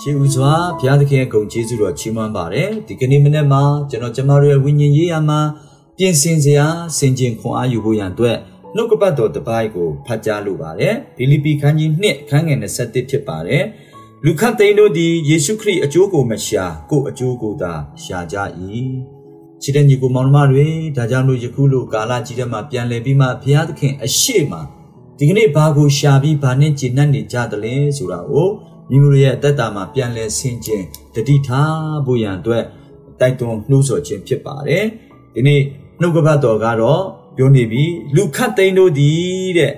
ရှိဦးစွာဘုရားသခင်ရဲ့ဂုဏ်ကျေးဇူးတော်ချီးမွမ်းပါတယ်ဒီကနေ့မနေ့မှာကျွန်တော်ကျမတို့ရဲ့ဝိညာဉ်ရေးရာမှာပြင်ဆင်စရာစင်ကြင်ခွန်အားယူဖို့ရန်အတွက်နှုတ်ကပတ်တော်တစ်ပိုင်းကိုဖတ်ကြားလိုပါတယ်ဖိလိပ္ပိခန်းကြီး2ခန်းငယ်27ဖြစ်ပါတယ်လူခတ်သိန်းတို့သည်ယေရှုခရစ်အကျိုးကိုမရှာကိုအကျိုးကိုသာရှာကြ၏ချစ်တဲ့ညီကိုမောင်နှမတွေဒါကြောင့်လို့ယခုလိုကာလကြီးတဲ့မှာပြန်လည်ပြီးမှဘုရားသခင်အရှိမဒီကနေ့ဘာကိုရှာပြီးဘာနဲ့ကျင့်နှံ့နေကြသလဲဆိုတာကို မိမိတို့ရဲ့အသက်တာမှာပြန်လည်ဆင်ခြင်တတိထားဖို့ရန်အတွက်တိုက်တွန်းနှိုးဆော်ခြင်းဖြစ်ပါတယ်ဒီနေ့နှုတ်ကပတ်တော်ကတော့ပြောနေပြီလူခတ်သိန်းတို့ဒီတဲ့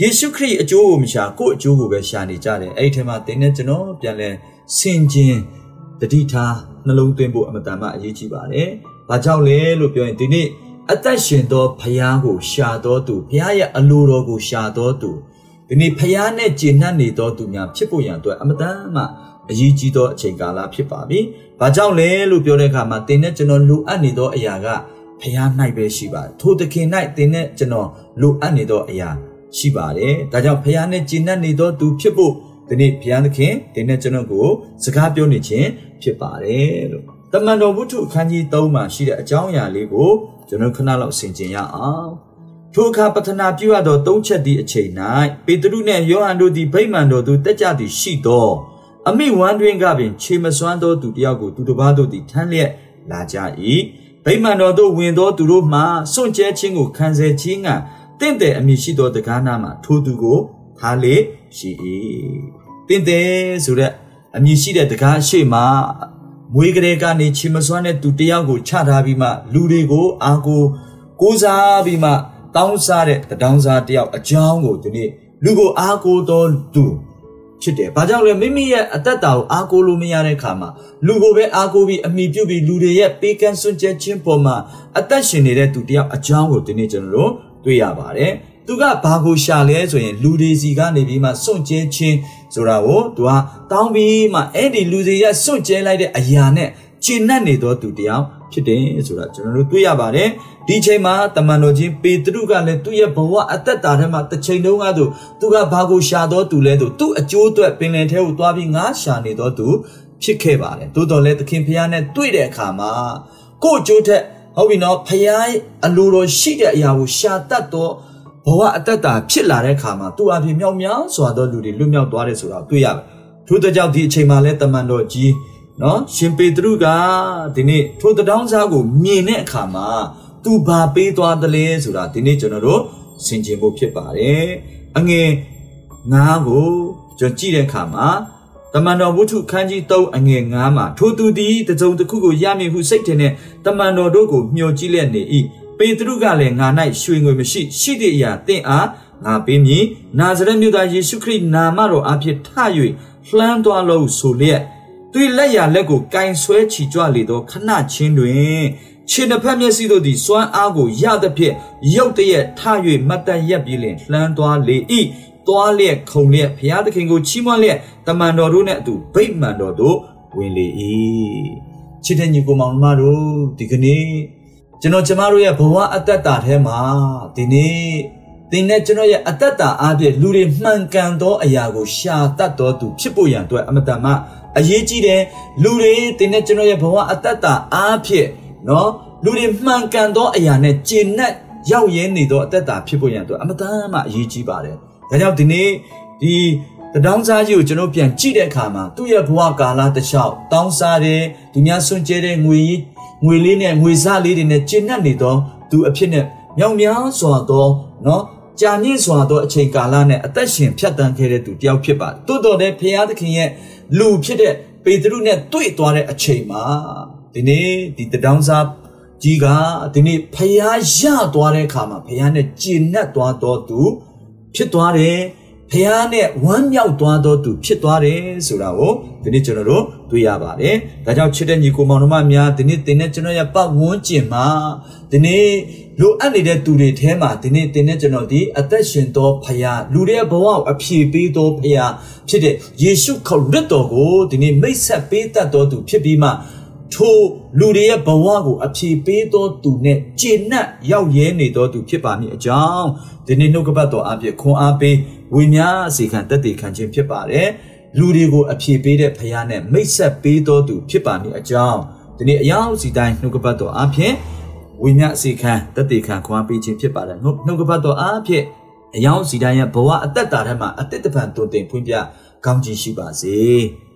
ယေရှုခရစ်အကျိုးကိုမရှာကိုယ့်အကျိုးကိုပဲရှာနေကြတယ်အဲ့ဒီထဲမှာသင်နဲ့ကျွန်တော်ပြန်လဲဆင်ခြင်တတိထားနှလုံးသွင်းဖို့အမတန်မှအရေးကြီးပါတယ်ဘာကြောင့်လဲလို့ပြောရင်ဒီနေ့အသက်ရှင်သောဖခင်ကိုရှာတော်သူဖခင်ရဲ့အလိုတော်ကိုရှာတော်သူ ဒီနေ့ဖခင်နဲ့ကျင့်နှံ့နေတော်သူများဖြစ်ဖို့ရန်အတွက်အမတန်မှအရေးကြီးသောအချိန်ကာလဖြစ်ပါပြီ။ဘာကြောင့်လဲလို့ပြောတဲ့အခါမှာသင်နဲ့ကျွန်တော်လိုအပ်နေသောအရာကဖခင်၌ပဲရှိပါတယ်။ထိုသခင်၌သင်နဲ့ကျွန်တော်လိုအပ်နေသောအရာရှိပါတယ်။ဒါကြောင့်ဖခင်နဲ့ကျင့်နှံ့နေသောသူဖြစ်ဖို့ဒီနေ့ဘုရားသခင်သင်နဲ့ကျွန်တော်ကိုစကားပြောနေခြင်းဖြစ်ပါတယ်လို့တမန်တော်ဝုဒ္ဓအခန်းကြီး3မှာရှိတဲ့အကြောင်းအရာလေးကိုကျွန်တော်ခဏလောက်ဆင်ခြင်ရအောင် ထိုအခါပထနာပြုရသောသုံးချက်သည့်အချိန်၌ပေတရုနှင့်ယောဟန်တို့သည်ဗိမာန်တော်သို့တက်ကြသည်ရှိသောအမိဝမ်းတွင်ကပင်ခြေမစွမ်းသောသူတယောက်ကိုသူတစ်ပါးတို့သည်ထမ်းလျက်လာကြ၏ဗိမာန်တော်သို့ဝင်သောသူတို့မှစွန့်ကြဲခြင်းကိုခံစေခြင်းကတင့်တယ်အမိရှိသောတကားနာမှထိုသူကိုထားလေရှိ၏တင့်တယ်ဆိုတဲ့အမိရှိတဲ့တကားရှိမှမွေးကလေးကနေချီမစွမ်းတဲ့သူတယောက်ကိုချထားပြီးမှလူတွေကိုအာကိုကိုးစားပြီးမှ တောင်းစားတဲ့တတောင်းစားတယောက်အကြောင်းကိုဒီနေ့လူကိုအာကိုတော်သူဖြစ်တယ်။ဘာကြောင့်လဲမိမိရဲ့အသက်တာကိုအာကိုလို့မရတဲ့ခါမှာလူကိုပဲအာကိုပြီးအမိပြုတ်ပြီးလူတွေရဲ့ပေးကမ်းစွန့်ကြဲခြင်းပေါ်မှာအသက်ရှင်နေတဲ့သူတယောက်အကြောင်းကိုဒီနေ့ကျွန်တော်တို့တွေ့ရပါတယ်။သူကဘာကိုရှာလဲဆိုရင်လူတွေစီကနေပြီးမှစွန့်ကြဲခြင်းဆိုတာကိုသူကတောင်းပြီးမှအဲ့ဒီလူတွေရဲ့စွန့်ကြဲလိုက်တဲ့အရာနဲ့ ကျင့်နှံ့နေသောသူတယောက်ဖြစ်တယ်ဆိုတာကျွန်တော်တို့တွေ့ရပါတယ်ဒီချိန်မှာတမန်တော်ချင်းပေတရုကလည်းသူ့ရဲ့ဘဝအသက်တာထဲမှာတစ်ချိန်တုန်းကသူသူကဘာကိုရှာတော့သူလဲဆိုသူ့အကျိုးအတွက်ပင်လယ်ထဲကိုသွားပြီးငါရှာနေတော့သူဖြစ်ခဲ့ပါတယ်တိုးတော်လည်းသခင်ဖျားနဲ့တွေ့တဲ့အခါမှာကို့အကျိုးထက်ဟုတ်ပြီနော်ဖျားအလိုတော်ရှိတဲ့အရာကိုရှာတတ်တော့ဘဝအသက်တာဖြစ်လာတဲ့အခါမှာသူအပြင်မြောက်များစွာသောလူတွေလွတ်မြောက်သွားတယ်ဆိုတာတွေ့ရတယ်ထို့တဲ့ကြောင့်ဒီအချိန်မှာလဲတမန်တော်ကြီး နော်ရှင်ပေတရုကဒီနေ့ထိုတတောင်းစားကိုမြင်တဲ့အခါမှာသူဘာပေးသွားသလဲဆိုတာဒီနေ့ကျွန်တော်တို့ဆင်ခြင်ဖို့ဖြစ်ပါတယ်အငယ်ငါးကိုကျွန်ကြည့်တဲ့အခါမှာတမန်တော်ဝုထုခန်းကြီး3အငယ်9မှာထိုသူသည်တစုံတစ်ခုကိုရမည်ဟုစိတ်ထင်တဲ့တမန်တော်တို့ကိုမျှော်ကြည့်လျက်နေ၏ပေတရုကလည်းငါ၌ရွှေငွေမရှိရှိသည့်အရာတင့်အားငါပေးမည်နာဇရက်မြို့သားယေရှုခရစ်နာမတော်အဖြစ်ထ၍လှမ်းသွားလို့ဆိုလျက် သူလက်ရလက်ကိုကင်ဆွဲချီကြွလေသောခဏချင်းတွင်ခြေနှစ်ဖက်မျက်စိတို့သည်စွမ်းအားကိုရသဖြင့်ရုတ်တရက်ထ၍မတ်တရက်ပြီးလင်လှမ်းသွားလေ၏သွားလျက်ခုံလျက်ဘုရားသခင်ကိုချီးမွမ်းလျက်တမန်တော်တို့နှင့်အတူဗိမာန်တော်သို့ဝင်လေ၏ချစ်တဲ့ညီကိုမောင်မတို့ဒီကနေ့ကျွန်တော်ကျမတို့ရဲ့ဘဝအတ္တတာထဲမှာဒီနေ့သင်နဲ့ကျွန်တော်ရဲ့အတ္တတာအားဖြင့်လူတွေမှန်ကန်သောအရာကိုရှာတတ်တော်သူဖြစ်ဖို့ရန်အတွက်အမတန်မှ အရေးကြီးတယ်လူတွေတင်တဲ့ကျွန်တော်ရဲ့ဘဝအတ္တတာအားဖြင့်နော်လူတွေမှန်ကန်သောအရာနဲ့ကျင့်နဲ့ရောက်ရဲနေသောအတ္တတာဖြစ်ဖို့ရန်အတွက်အမတန်မှအရေးကြီးပါတယ်ဒါကြောင့်ဒီနေ့ဒီတတောင်းစားကြီးကိုကျွန်တော်ပြန်ကြည့်တဲ့အခါမှာသူ့ရဲ့ဘဝကာလတစ်လျှောက်တောင်းစားတယ်ဒီများစွန့်ကြဲတဲ့ငွေငွေလေးနဲ့ငွေစားလေးတွေနဲ့ကျင့်နှံ့နေသောသူအဖြစ်နဲ့မြောင်များစွာသောနော်ကြာမြင့်စွာသောအချိန်ကာလနဲ့အသက်ရှင်ဖြတ်တန်းခဲ့တဲ့သူတယောက်ဖြစ်ပါတယ်။တိုးတော်တဲ့ဖခင်သခင်ရဲ့ လူဖြစ်တဲ့ပေတရုနဲ့တွေ့သွားတဲ့အချိန်မှာဒီနေ့ဒီတဒေါင်းစားကြီးကဒီနေ့ဖျားရသွားတဲ့အခါမှာဖျားနဲ့ကျင့်တ်သွားတော့သူဖြစ်သွားတယ် ဖျားနဲ့ဝမ်းမြောက်သွားတော့သူဖြစ်သွားတယ်ဆိုတာကိုဒီနေ့ကျွန်တော်တို့တွေ့ရပါတယ်။ဒါကြောင့်ချစ်တဲ့ညီကိုမောင်တို့မများဒီနေ့တင်တဲ့ကျွန်တော်ရဲ့ပတ်ဝန်းကျင်မှာဒီနေ့လိုအပ်နေတဲ့သူတွေထဲမှာဒီနေ့တင်တဲ့ကျွန်တော်ဒီအသက်ရှင်သောဖခင်လူတွေရဲ့ဘဝကိုအပြည့်ပေးသောဖခင်ဖြစ်တဲ့ယေရှုခရစ်တော်ကိုဒီနေ့မိတ်ဆက်ပေးတတ်တော်သူဖြစ်ပြီးမှ ထိုလူတွေရဲ့ဘဝကိုအပြည့်ပေးသောသူနဲ့ကျင့်납ရောက်ရဲနေသောသူဖြစ်ပါမည်အကြောင်းဒီနေ့နှုတ်ကပတ်တော်အပြည့်ခွန်အားပေးဝိညာဉ်အစီခံတက်တည်ခံခြင်းဖြစ်ပါတယ်လူတွေကိုအဖြေပေးတဲ့ဖခင်နဲ့မိတ်ဆက်ပေးတော်သူဖြစ်ပါမည်အကြောင်းဒီနေ့အယောင်စီတိုင်းနှုတ်ကပတ်တော်အဖြစ်ဝိညာဉ်စီခံတတိခံခွန်အားပေးခြင်းဖြစ်ပါတယ်နှုတ်ကပတ်တော်အဖြစ်အယောင်စီတိုင်းရဲ့ဘဝအသက်တာထဲမှာအသက်တပံတုန်တင်ဖွင့်ပြကောင်းချီးရှိပါစေ။